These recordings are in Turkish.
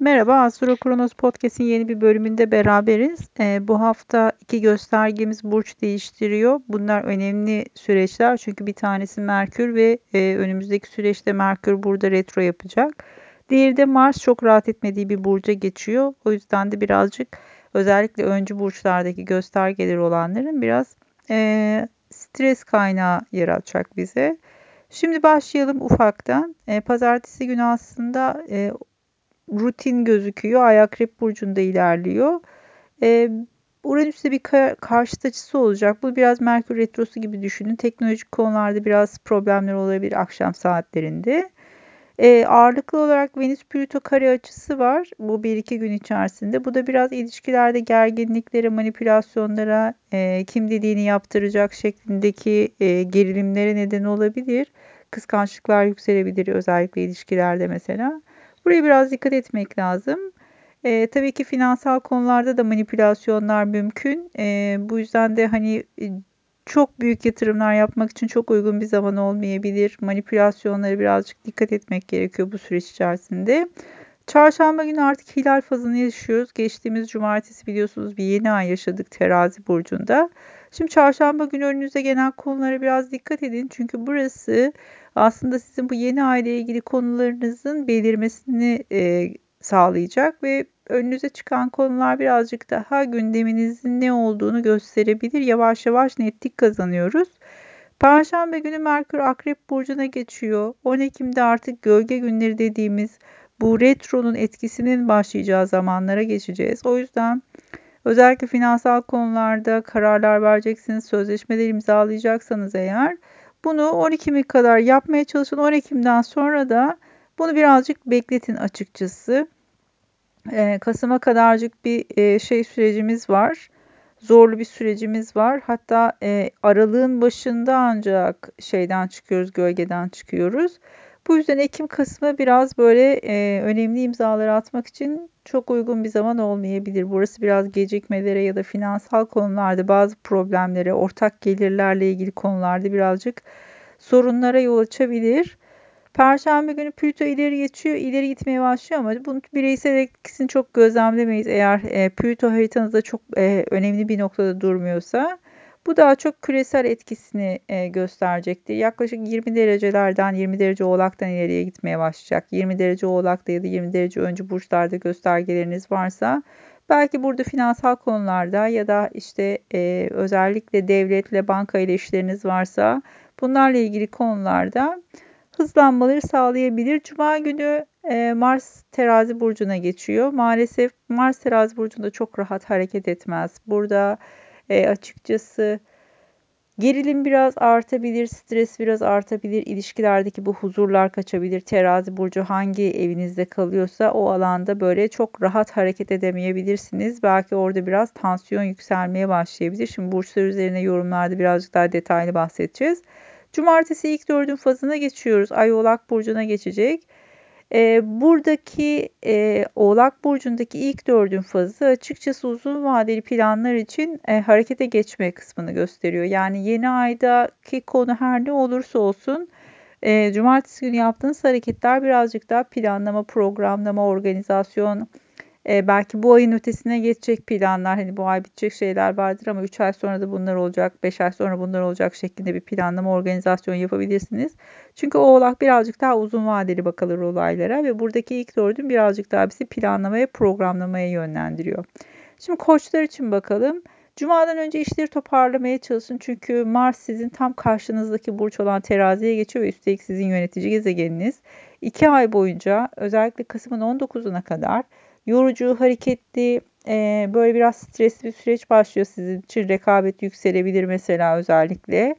Merhaba, Astro Kronos Podcast'in yeni bir bölümünde beraberiz. Ee, bu hafta iki göstergemiz burç değiştiriyor. Bunlar önemli süreçler çünkü bir tanesi Merkür ve e, önümüzdeki süreçte Merkür burada retro yapacak. Diğeri de Mars çok rahat etmediği bir burca geçiyor. O yüzden de birazcık özellikle öncü burçlardaki göstergeleri olanların biraz e, stres kaynağı yaratacak bize. Şimdi başlayalım ufaktan. E, pazartesi günü aslında e, rutin gözüküyor. Ay akrep burcunda ilerliyor. Ee, Uranüs'te bir kar karşıt açısı olacak. Bu biraz Merkür Retrosu gibi düşünün. Teknolojik konularda biraz problemler olabilir akşam saatlerinde. Ee, ağırlıklı olarak Venüs-Plüto kare açısı var. Bu bir iki gün içerisinde. Bu da biraz ilişkilerde gerginliklere, manipülasyonlara, e, kim dediğini yaptıracak şeklindeki e, gerilimlere neden olabilir. Kıskançlıklar yükselebilir özellikle ilişkilerde mesela. Buraya biraz dikkat etmek lazım. E, tabii ki finansal konularda da manipülasyonlar mümkün. E, bu yüzden de hani e, çok büyük yatırımlar yapmak için çok uygun bir zaman olmayabilir. Manipülasyonlara birazcık dikkat etmek gerekiyor bu süreç içerisinde. Çarşamba günü artık hilal fazını yaşıyoruz. Geçtiğimiz cumartesi biliyorsunuz bir yeni ay yaşadık terazi burcunda. Şimdi çarşamba günü önünüze gelen konulara biraz dikkat edin. Çünkü burası aslında sizin bu yeni aile ilgili konularınızın belirmesini e, sağlayacak ve önünüze çıkan konular birazcık daha gündeminizin ne olduğunu gösterebilir. Yavaş yavaş netlik kazanıyoruz. Perşembe günü Merkür Akrep Burcu'na geçiyor. 10 Ekim'de artık gölge günleri dediğimiz bu retronun etkisinin başlayacağı zamanlara geçeceğiz. O yüzden özellikle finansal konularda kararlar vereceksiniz, sözleşmeler imzalayacaksanız eğer bunu 10 Ekim'e kadar yapmaya çalışın. 10 Ekim'den sonra da bunu birazcık bekletin açıkçası. Ee, Kasım'a kadarcık bir e, şey sürecimiz var. Zorlu bir sürecimiz var. Hatta e, aralığın başında ancak şeyden çıkıyoruz, gölgeden çıkıyoruz. Bu yüzden Ekim-Kasım'a biraz böyle e, önemli imzaları atmak için çok uygun bir zaman olmayabilir. Burası biraz gecikmelere ya da finansal konularda bazı problemlere, ortak gelirlerle ilgili konularda birazcık sorunlara yol açabilir. Perşembe günü Plüto ileri geçiyor, ileri gitmeye başlıyor ama bunun bireysel etkisini çok gözlemlemeyiz eğer e, Plüto haritanızda çok e, önemli bir noktada durmuyorsa. Bu daha çok küresel etkisini e, gösterecektir. Yaklaşık 20 derecelerden 20 derece oğlaktan ileriye gitmeye başlayacak. 20 derece oğlakta ya da 20 derece önce burçlarda göstergeleriniz varsa belki burada finansal konularda ya da işte e, özellikle devletle banka ile işleriniz varsa bunlarla ilgili konularda hızlanmaları sağlayabilir. Cuma günü e, Mars terazi burcuna geçiyor. Maalesef Mars terazi burcunda çok rahat hareket etmez. Burada e, açıkçası gerilim biraz artabilir, stres biraz artabilir, ilişkilerdeki bu huzurlar kaçabilir. Terazi burcu hangi evinizde kalıyorsa o alanda böyle çok rahat hareket edemeyebilirsiniz. Belki orada biraz tansiyon yükselmeye başlayabilir. Şimdi burçlar üzerine yorumlarda birazcık daha detaylı bahsedeceğiz. Cumartesi ilk dördün fazına geçiyoruz. Ay Oğlak Burcu'na geçecek. E, buradaki e, Oğlak Burcu'ndaki ilk dördün fazı açıkçası uzun vadeli planlar için e, harekete geçme kısmını gösteriyor. Yani yeni aydaki konu her ne olursa olsun e, cumartesi günü yaptığınız hareketler birazcık daha planlama, programlama, organizasyon, e, belki bu ayın ötesine geçecek planlar hani bu ay bitecek şeyler vardır ama 3 ay sonra da bunlar olacak 5 ay sonra bunlar olacak şeklinde bir planlama organizasyon yapabilirsiniz. Çünkü oğlak birazcık daha uzun vadeli bakılır olaylara ve buradaki ilk dördün birazcık daha bizi planlamaya programlamaya yönlendiriyor. Şimdi koçlar için bakalım. Cuma'dan önce işleri toparlamaya çalışın çünkü Mars sizin tam karşınızdaki burç olan teraziye geçiyor ve üstelik sizin yönetici gezegeniniz. 2 ay boyunca özellikle Kasım'ın 19'una kadar yorucu, hareketli, e, böyle biraz stresli bir süreç başlıyor sizin için. Rekabet yükselebilir mesela özellikle.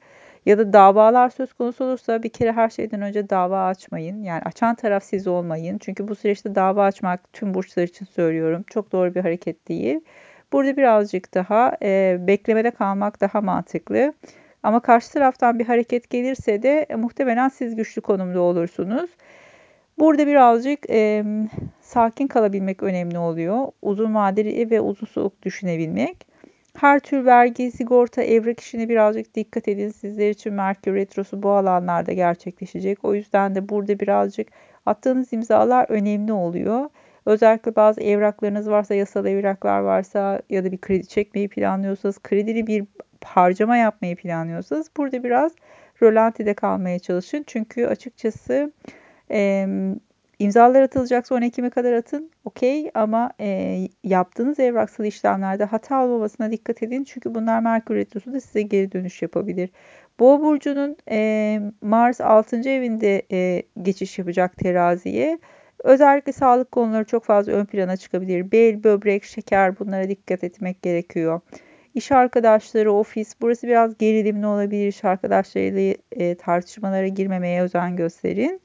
Ya da davalar söz konusu olursa bir kere her şeyden önce dava açmayın. Yani açan taraf siz olmayın. Çünkü bu süreçte dava açmak tüm burçlar için söylüyorum. Çok doğru bir hareket değil. Burada birazcık daha e, beklemede kalmak daha mantıklı. Ama karşı taraftan bir hareket gelirse de e, muhtemelen siz güçlü konumda olursunuz. Burada birazcık e, sakin kalabilmek önemli oluyor. Uzun vadeli ve uzun soluk düşünebilmek. Her tür vergi, sigorta, evrak işine birazcık dikkat edin. Sizler için Merkür Retrosu bu alanlarda gerçekleşecek. O yüzden de burada birazcık attığınız imzalar önemli oluyor. Özellikle bazı evraklarınız varsa, yasal evraklar varsa ya da bir kredi çekmeyi planlıyorsanız, kredili bir harcama yapmayı planlıyorsanız burada biraz rölantide kalmaya çalışın. Çünkü açıkçası e, imzalar atılacaksa 10 Ekim'e kadar atın. Okey ama e, yaptığınız evraksal işlemlerde hata olmamasına dikkat edin. Çünkü bunlar Merkür Retrosu da size geri dönüş yapabilir. Boğa burcunun e, Mars 6. evinde e, geçiş yapacak teraziye. Özellikle sağlık konuları çok fazla ön plana çıkabilir. Bel, böbrek, şeker bunlara dikkat etmek gerekiyor. İş arkadaşları, ofis burası biraz gerilimli olabilir. İş arkadaşlarıyla e, tartışmalara girmemeye özen gösterin.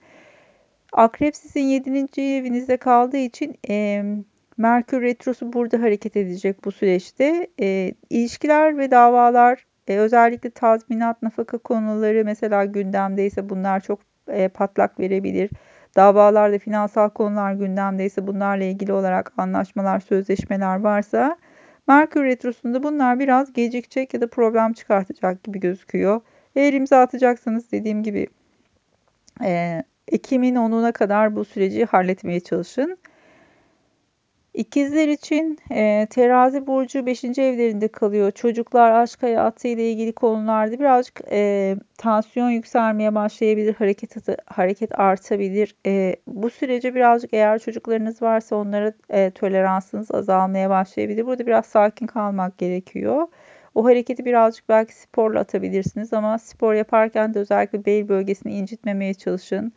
Akrep sizin 7. evinizde kaldığı için e, Merkür Retrosu burada hareket edecek bu süreçte. E, ilişkiler ve davalar e, özellikle tazminat, nafaka konuları mesela gündemdeyse bunlar çok e, patlak verebilir. Davalarda finansal konular gündemdeyse bunlarla ilgili olarak anlaşmalar, sözleşmeler varsa Merkür Retrosu'nda bunlar biraz gecikecek ya da problem çıkartacak gibi gözüküyor. Eğer imza atacaksanız dediğim gibi e, Ekim'in 10'una kadar bu süreci halletmeye çalışın. İkizler için e, terazi burcu 5. evlerinde kalıyor. Çocuklar aşk hayatı ile ilgili konularda birazcık e, tansiyon yükselmeye başlayabilir. Hareket hareket artabilir. E, bu sürece birazcık eğer çocuklarınız varsa onlara e, toleransınız azalmaya başlayabilir. Burada biraz sakin kalmak gerekiyor. O hareketi birazcık belki sporla atabilirsiniz ama spor yaparken de özellikle bel bölgesini incitmemeye çalışın.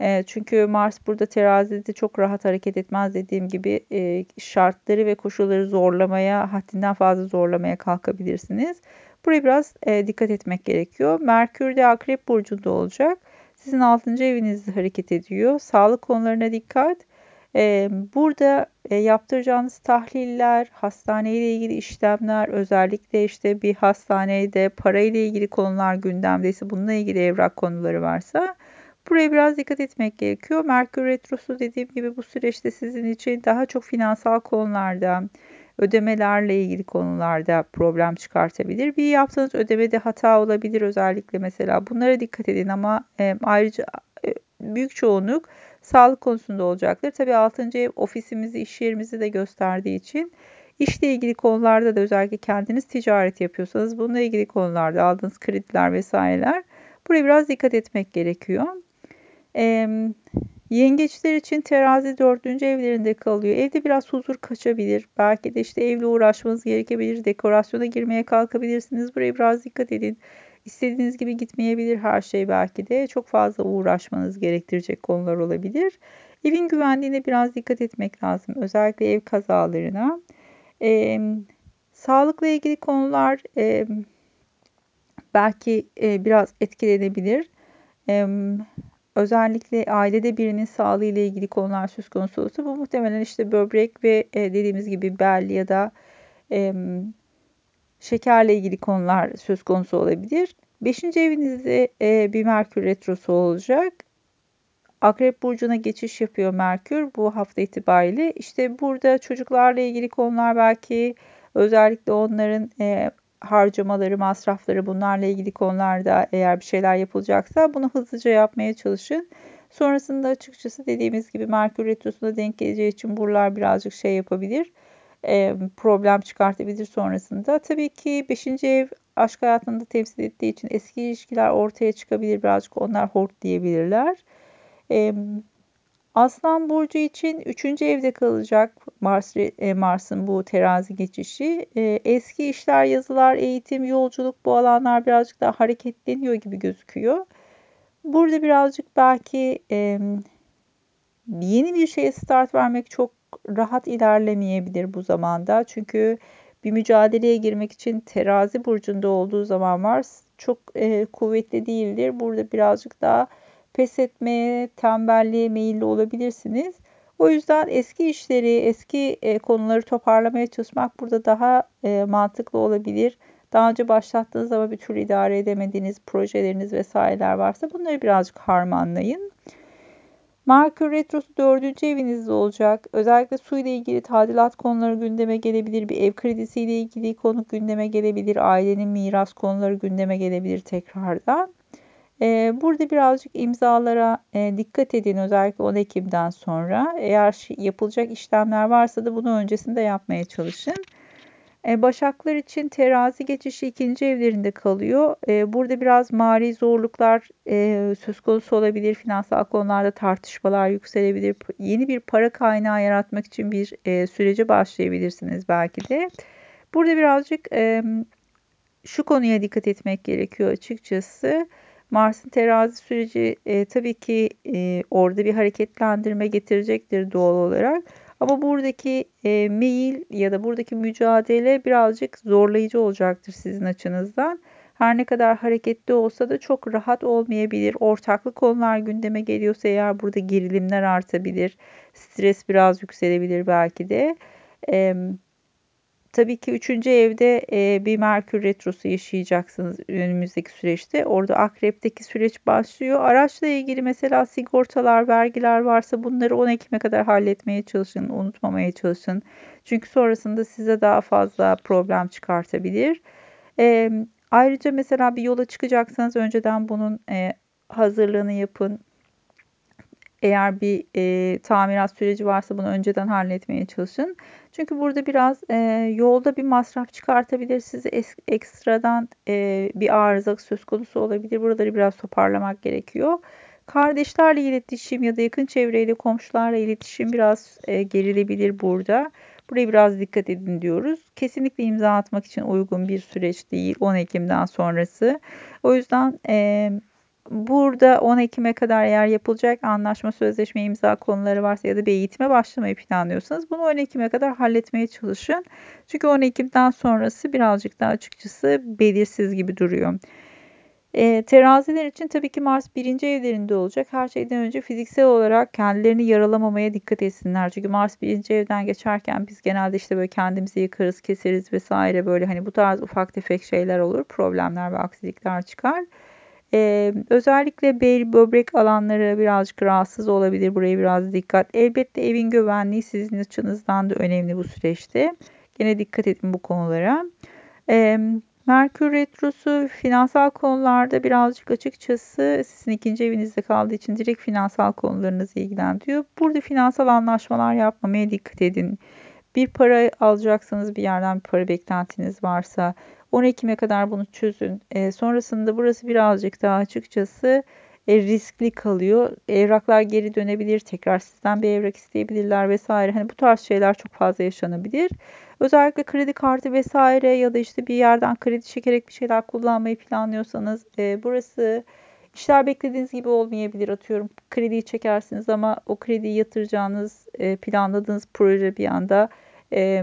E, çünkü Mars burada terazide çok rahat hareket etmez dediğim gibi e, şartları ve koşulları zorlamaya, haddinden fazla zorlamaya kalkabilirsiniz. Buraya biraz e, dikkat etmek gerekiyor. Merkür de Akrep Burcu'nda olacak. Sizin 6. evinizde hareket ediyor. Sağlık konularına dikkat. E, burada e, yaptıracağınız tahliller, hastaneyle ilgili işlemler, özellikle işte bir hastanede parayla ilgili konular gündemdeyse bununla ilgili evrak konuları varsa Buraya biraz dikkat etmek gerekiyor. Merkür Retrosu dediğim gibi bu süreçte sizin için daha çok finansal konularda, ödemelerle ilgili konularda problem çıkartabilir. Bir yaptığınız ödemede hata olabilir özellikle mesela. Bunlara dikkat edin ama e, ayrıca e, büyük çoğunluk sağlık konusunda olacaktır. Tabii 6. ev ofisimizi, iş yerimizi de gösterdiği için işle ilgili konularda da özellikle kendiniz ticaret yapıyorsanız bununla ilgili konularda aldığınız krediler vesaireler buraya biraz dikkat etmek gerekiyor. Yengeçler için terazi dördüncü evlerinde kalıyor. Evde biraz huzur kaçabilir. Belki de işte evle uğraşmanız gerekebilir. Dekorasyona girmeye kalkabilirsiniz. Buraya biraz dikkat edin. İstediğiniz gibi gitmeyebilir her şey belki de. Çok fazla uğraşmanız gerektirecek konular olabilir. Evin güvenliğine biraz dikkat etmek lazım. Özellikle ev kazalarına. E, sağlıkla ilgili konular e, belki e, biraz etkilenebilir. E, özellikle ailede birinin sağlığı ile ilgili konular söz konusu olursa bu muhtemelen işte böbrek ve e, dediğimiz gibi bel ya da e, şekerle ilgili konular söz konusu olabilir. Beşinci evinizde e, bir Merkür Retrosu olacak. Akrep Burcu'na geçiş yapıyor Merkür bu hafta itibariyle. İşte burada çocuklarla ilgili konular belki özellikle onların e, harcamaları, masrafları bunlarla ilgili konularda eğer bir şeyler yapılacaksa bunu hızlıca yapmaya çalışın. Sonrasında açıkçası dediğimiz gibi Merkür Retrosu'na denk geleceği için buralar birazcık şey yapabilir. Problem çıkartabilir sonrasında. Tabii ki 5. ev aşk hayatında temsil ettiği için eski ilişkiler ortaya çıkabilir. Birazcık onlar hort diyebilirler. Aslan burcu için 3. evde kalacak Mars e, Mars'ın bu terazi geçişi. E, eski işler, yazılar, eğitim, yolculuk bu alanlar birazcık daha hareketleniyor gibi gözüküyor. Burada birazcık belki yeni bir şeye start vermek çok rahat ilerlemeyebilir bu zamanda. Çünkü bir mücadeleye girmek için terazi burcunda olduğu zaman Mars çok e, kuvvetli değildir. Burada birazcık daha pes etmeye, tembelliğe meyilli olabilirsiniz. O yüzden eski işleri, eski e, konuları toparlamaya çalışmak burada daha e, mantıklı olabilir. Daha önce başlattığınız ama bir türlü idare edemediğiniz projeleriniz vesaireler varsa bunları birazcık harmanlayın. Merkür Retrosu dördüncü evinizde olacak. Özellikle su ile ilgili tadilat konuları gündeme gelebilir. Bir ev kredisi ile ilgili konu gündeme gelebilir. Ailenin miras konuları gündeme gelebilir tekrardan. E, burada birazcık imzalara e, dikkat edin özellikle 10 Ekim'den sonra. Eğer yapılacak işlemler varsa da bunu öncesinde yapmaya çalışın. E, Başaklar için terazi geçişi ikinci evlerinde kalıyor. E, burada biraz mali zorluklar söz konusu olabilir. Finansal konularda tartışmalar yükselebilir. Yeni bir para kaynağı yaratmak için bir sürece başlayabilirsiniz belki de. Burada birazcık şu konuya dikkat etmek gerekiyor açıkçası. Mars'ın terazi süreci e, tabii ki e, orada bir hareketlendirme getirecektir doğal olarak. Ama buradaki e, meyil ya da buradaki mücadele birazcık zorlayıcı olacaktır sizin açınızdan. Her ne kadar hareketli olsa da çok rahat olmayabilir. Ortaklı konular gündeme geliyorsa eğer burada gerilimler artabilir. Stres biraz yükselebilir belki de. E, Tabii ki üçüncü evde e, bir Merkür Retrosu yaşayacaksınız önümüzdeki süreçte. Orada Akrep'teki süreç başlıyor. Araçla ilgili mesela sigortalar, vergiler varsa bunları 10 Ekim'e kadar halletmeye çalışın, unutmamaya çalışın. Çünkü sonrasında size daha fazla problem çıkartabilir. E, ayrıca mesela bir yola çıkacaksanız önceden bunun e, hazırlığını yapın. Eğer bir e, tamirat süreci varsa bunu önceden halletmeye çalışın. Çünkü burada biraz e, yolda bir masraf çıkartabilir. Size es, ekstradan e, bir arıza söz konusu olabilir. Buraları biraz toparlamak gerekiyor. Kardeşlerle iletişim ya da yakın çevreyle komşularla iletişim biraz e, gerilebilir burada. Buraya biraz dikkat edin diyoruz. Kesinlikle imza atmak için uygun bir süreç değil 10 Ekim'den sonrası. O yüzden e, Burada 10 Ekim'e kadar eğer yapılacak anlaşma, sözleşme, imza konuları varsa ya da bir eğitime başlamayı planlıyorsanız bunu 10 Ekim'e kadar halletmeye çalışın. Çünkü 10 Ekim'den sonrası birazcık daha açıkçası belirsiz gibi duruyor. E, teraziler için tabii ki Mars birinci evlerinde olacak. Her şeyden önce fiziksel olarak kendilerini yaralamamaya dikkat etsinler. Çünkü Mars birinci evden geçerken biz genelde işte böyle kendimizi yıkarız, keseriz vesaire böyle hani bu tarz ufak tefek şeyler olur. Problemler ve aksilikler çıkar. Ee, özellikle bel böbrek alanları birazcık rahatsız olabilir. Buraya biraz dikkat. Elbette evin güvenliği sizin açınızdan da önemli bu süreçte. Gene dikkat edin bu konulara. Ee, Merkür Retrosu finansal konularda birazcık açıkçası sizin ikinci evinizde kaldığı için direkt finansal konularınızı ilgilendiriyor. Burada finansal anlaşmalar yapmamaya dikkat edin. Bir para alacaksanız bir yerden bir para beklentiniz varsa 10 Ekim'e kadar bunu çözün. E, sonrasında burası birazcık daha açıkçası e, riskli kalıyor. Evraklar geri dönebilir, tekrar sizden bir evrak isteyebilirler vesaire. Hani bu tarz şeyler çok fazla yaşanabilir. Özellikle kredi kartı vesaire ya da işte bir yerden kredi çekerek bir şeyler kullanmayı planlıyorsanız e, burası işler beklediğiniz gibi olmayabilir. Atıyorum krediyi çekersiniz ama o krediyi yatıracağınız, e, planladığınız proje bir anda e,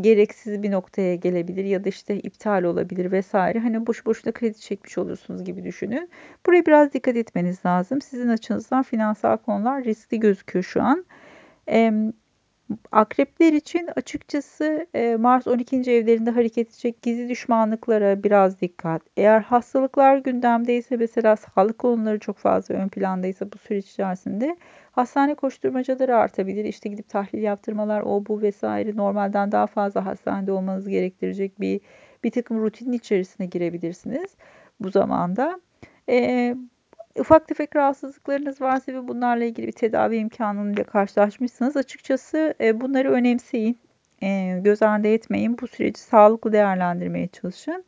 gereksiz bir noktaya gelebilir ya da işte iptal olabilir vesaire. Hani boş boşuna kredi çekmiş olursunuz gibi düşünün. Buraya biraz dikkat etmeniz lazım. Sizin açınızdan finansal konular riskli gözüküyor şu an. Akrepler için açıkçası e, Mars 12. evlerinde hareket edecek gizli düşmanlıklara biraz dikkat. Eğer hastalıklar gündemdeyse mesela sağlık konuları çok fazla ön plandaysa bu süreç içerisinde hastane koşturmacaları artabilir. İşte gidip tahlil yaptırmalar o bu vesaire normalden daha fazla hastanede olmanız gerektirecek bir bir takım rutinin içerisine girebilirsiniz bu zamanda. E, ufak tefek rahatsızlıklarınız varsa ve bunlarla ilgili bir tedavi imkanıyla karşılaşmışsınız açıkçası e, bunları önemseyin. E, göz ardı etmeyin. Bu süreci sağlıklı değerlendirmeye çalışın.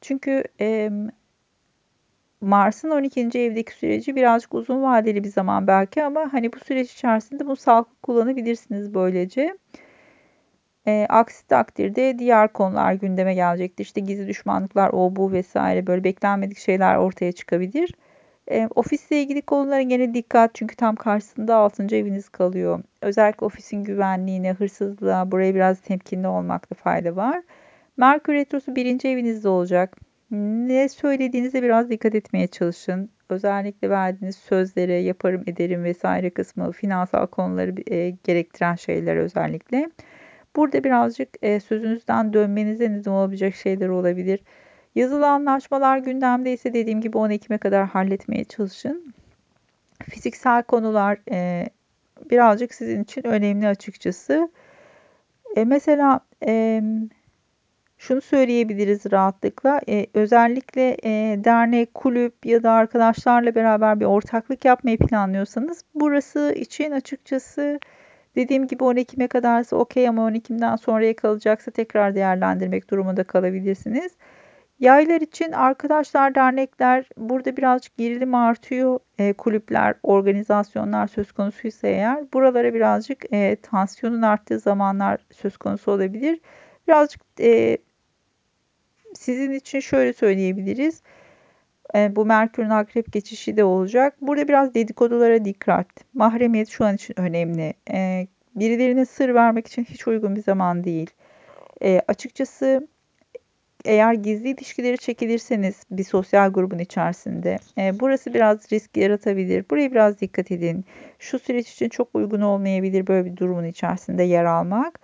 Çünkü Mars'ın 12. evdeki süreci birazcık uzun vadeli bir zaman belki ama hani bu süreç içerisinde bu sağlıklı kullanabilirsiniz böylece. E, aksi takdirde diğer konular gündeme gelecektir. İşte gizli düşmanlıklar, o bu vesaire böyle beklenmedik şeyler ortaya çıkabilir. E, ofisle ilgili konulara gene dikkat çünkü tam karşısında 6. eviniz kalıyor. Özellikle ofisin güvenliğine, hırsızlığa buraya biraz temkinli olmakta fayda var. Merkür Retrosu birinci evinizde olacak. Ne söylediğinize biraz dikkat etmeye çalışın. Özellikle verdiğiniz sözlere yaparım ederim vesaire kısmı finansal konuları e, gerektiren şeyler özellikle. Burada birazcık e, sözünüzden dönmenize neden olabilecek şeyler olabilir. Yazılı anlaşmalar gündemde ise dediğim gibi 10 Ekim'e kadar halletmeye çalışın. Fiziksel konular e, birazcık sizin için önemli açıkçası. E, mesela e, şunu söyleyebiliriz rahatlıkla. E, özellikle e, dernek, kulüp ya da arkadaşlarla beraber bir ortaklık yapmayı planlıyorsanız burası için açıkçası dediğim gibi 10 Ekim'e kadarsa okey ama 10 Ekim'den sonraya kalacaksa tekrar değerlendirmek durumunda kalabilirsiniz. Yaylar için arkadaşlar, dernekler burada birazcık gerilim artıyor. E, kulüpler, organizasyonlar söz konusuysa eğer buralara birazcık e, tansiyonun arttığı zamanlar söz konusu olabilir. Birazcık e, sizin için şöyle söyleyebiliriz. E, bu Merkür'ün akrep geçişi de olacak. Burada biraz dedikodulara dikkat. Mahremiyet şu an için önemli. E, birilerine sır vermek için hiç uygun bir zaman değil. E, açıkçası eğer gizli ilişkileri çekilirseniz bir sosyal grubun içerisinde e, burası biraz risk yaratabilir. Buraya biraz dikkat edin. Şu süreç için çok uygun olmayabilir böyle bir durumun içerisinde yer almak.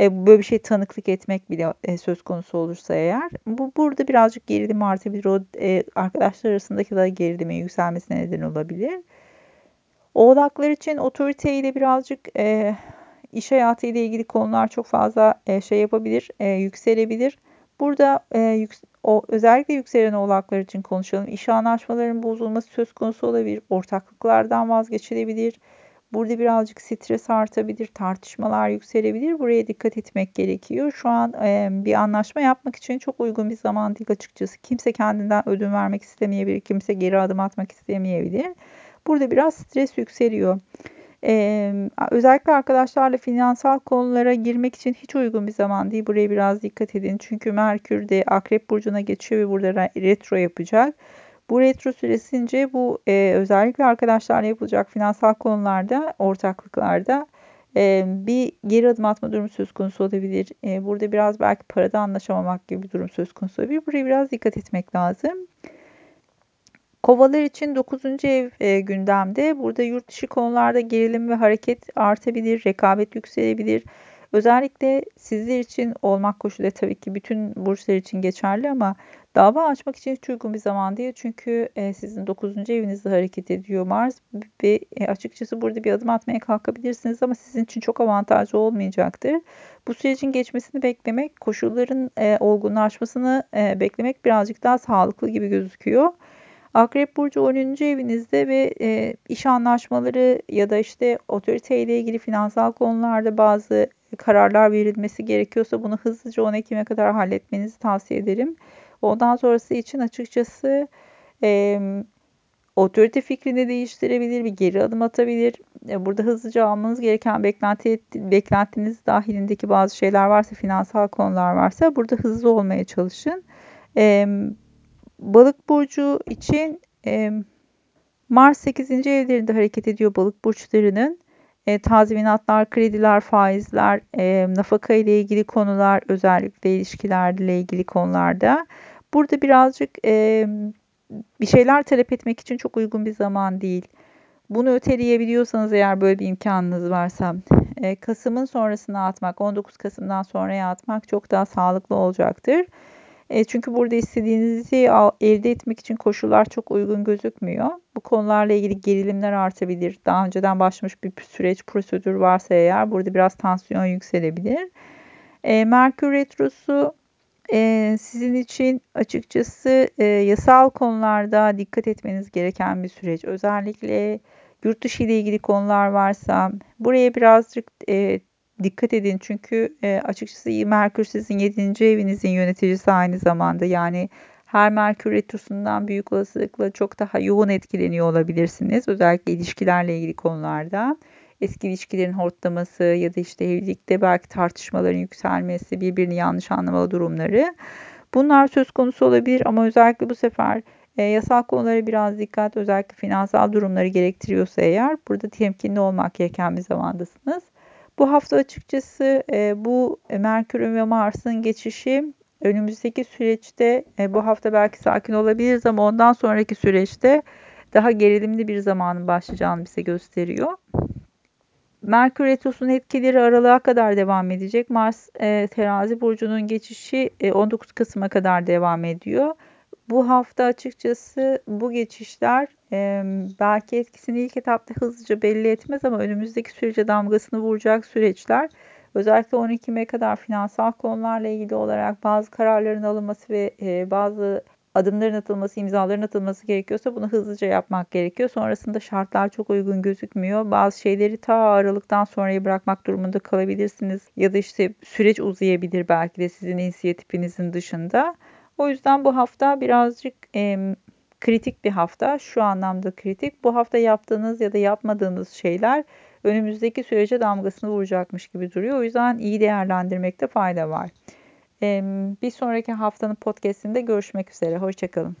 E, böyle bir şey tanıklık etmek bile e, söz konusu olursa eğer. Bu burada birazcık gerilim artabilir. O e, arkadaşlar arasındaki da gerilime yükselmesine neden olabilir. Oğlaklar için otoriteyle birazcık e, iş hayatı ile ilgili konular çok fazla e, şey yapabilir, e, yükselebilir. Burada e, o özellikle yükselen oğlaklar için konuşalım. İş anlaşmalarının bozulması söz konusu olabilir. Ortaklıklardan vazgeçilebilir. Burada birazcık stres artabilir, tartışmalar yükselebilir. Buraya dikkat etmek gerekiyor. Şu an e, bir anlaşma yapmak için çok uygun bir zaman değil açıkçası. Kimse kendinden ödün vermek istemeyebilir, kimse geri adım atmak istemeyebilir. Burada biraz stres yükseliyor. Özellikle arkadaşlarla finansal konulara girmek için hiç uygun bir zaman değil. Buraya biraz dikkat edin. Çünkü Merkür de Akrep Burcu'na geçiyor ve burada retro yapacak. Bu retro süresince bu e, özellikle arkadaşlarla yapılacak finansal konularda, ortaklıklarda e, bir geri adım atma durumu söz konusu olabilir. E, burada biraz belki parada anlaşamamak gibi bir durum söz konusu olabilir. Buraya biraz dikkat etmek lazım. Kovalar için 9. ev e, gündemde. Burada yurt dışı konularda gerilim ve hareket artabilir, rekabet yükselebilir. Özellikle sizler için olmak koşulu tabii ki bütün burçlar için geçerli ama dava açmak için hiç uygun bir zaman değil. Çünkü e, sizin 9. evinizde hareket ediyor Mars ve e, açıkçası burada bir adım atmaya kalkabilirsiniz ama sizin için çok avantajlı olmayacaktır. Bu sürecin geçmesini beklemek, koşulların e, olgunlaşmasını e, beklemek birazcık daha sağlıklı gibi gözüküyor. Akrep Burcu 10. evinizde ve e, iş anlaşmaları ya da işte otorite ile ilgili finansal konularda bazı kararlar verilmesi gerekiyorsa bunu hızlıca 10 Ekim'e kadar halletmenizi tavsiye ederim. Ondan sonrası için açıkçası e, otorite fikrini değiştirebilir, bir geri adım atabilir. E, burada hızlıca almanız gereken beklenti, beklentiniz dahilindeki bazı şeyler varsa, finansal konular varsa burada hızlı olmaya çalışın. E, Balık burcu için e, Mars 8. evlerinde hareket ediyor balık burçlarının. E, tazminatlar, krediler, faizler, e, nafaka ile ilgili konular, özellikle ilişkilerle ilgili konularda. Burada birazcık e, bir şeyler talep etmek için çok uygun bir zaman değil. Bunu öteleyebiliyorsanız eğer böyle bir imkanınız varsa e, Kasım'ın sonrasına atmak, 19 Kasım'dan sonraya atmak çok daha sağlıklı olacaktır. E, çünkü burada istediğinizi elde etmek için koşullar çok uygun gözükmüyor. Bu konularla ilgili gerilimler artabilir. Daha önceden başlamış bir süreç, prosedür varsa eğer burada biraz tansiyon yükselebilir. E, Merkür Retrosu e, sizin için açıkçası e, yasal konularda dikkat etmeniz gereken bir süreç. Özellikle yurt dışı ile ilgili konular varsa buraya birazcık e, dikkat edin çünkü e, açıkçası Merkür sizin 7. evinizin yöneticisi aynı zamanda. Yani her Merkür retrosundan büyük olasılıkla çok daha yoğun etkileniyor olabilirsiniz. Özellikle ilişkilerle ilgili konularda. Eski ilişkilerin hortlaması ya da işte evlilikte belki tartışmaların yükselmesi, birbirini yanlış anlama durumları. Bunlar söz konusu olabilir ama özellikle bu sefer e, yasal konulara biraz dikkat, özellikle finansal durumları gerektiriyorsa eğer burada temkinli olmak gereken bir zamandasınız. Bu hafta açıkçası e, bu Merkür'ün ve Mars'ın geçişi önümüzdeki süreçte e, bu hafta belki sakin olabiliriz ama ondan sonraki süreçte daha gerilimli bir zamanın başlayacağını bize gösteriyor. Merkür Retrosu'nun etkileri aralığa kadar devam edecek. Mars e, terazi burcunun geçişi e, 19 Kasım'a kadar devam ediyor. Bu hafta açıkçası bu geçişler e, belki etkisini ilk etapta hızlıca belli etmez ama önümüzdeki sürece damgasını vuracak süreçler. Özellikle 12 Ekim'e kadar finansal konularla ilgili olarak bazı kararların alınması ve e, bazı adımların atılması, imzaların atılması gerekiyorsa bunu hızlıca yapmak gerekiyor. Sonrasında şartlar çok uygun gözükmüyor. Bazı şeyleri ta Aralık'tan sonraya bırakmak durumunda kalabilirsiniz. Ya da işte süreç uzayabilir belki de sizin inisiyatifinizin dışında. O yüzden bu hafta birazcık e, kritik bir hafta. Şu anlamda kritik. Bu hafta yaptığınız ya da yapmadığınız şeyler önümüzdeki sürece damgasını vuracakmış gibi duruyor. O yüzden iyi değerlendirmekte fayda var. Bir sonraki haftanın podcastinde görüşmek üzere. Hoşçakalın.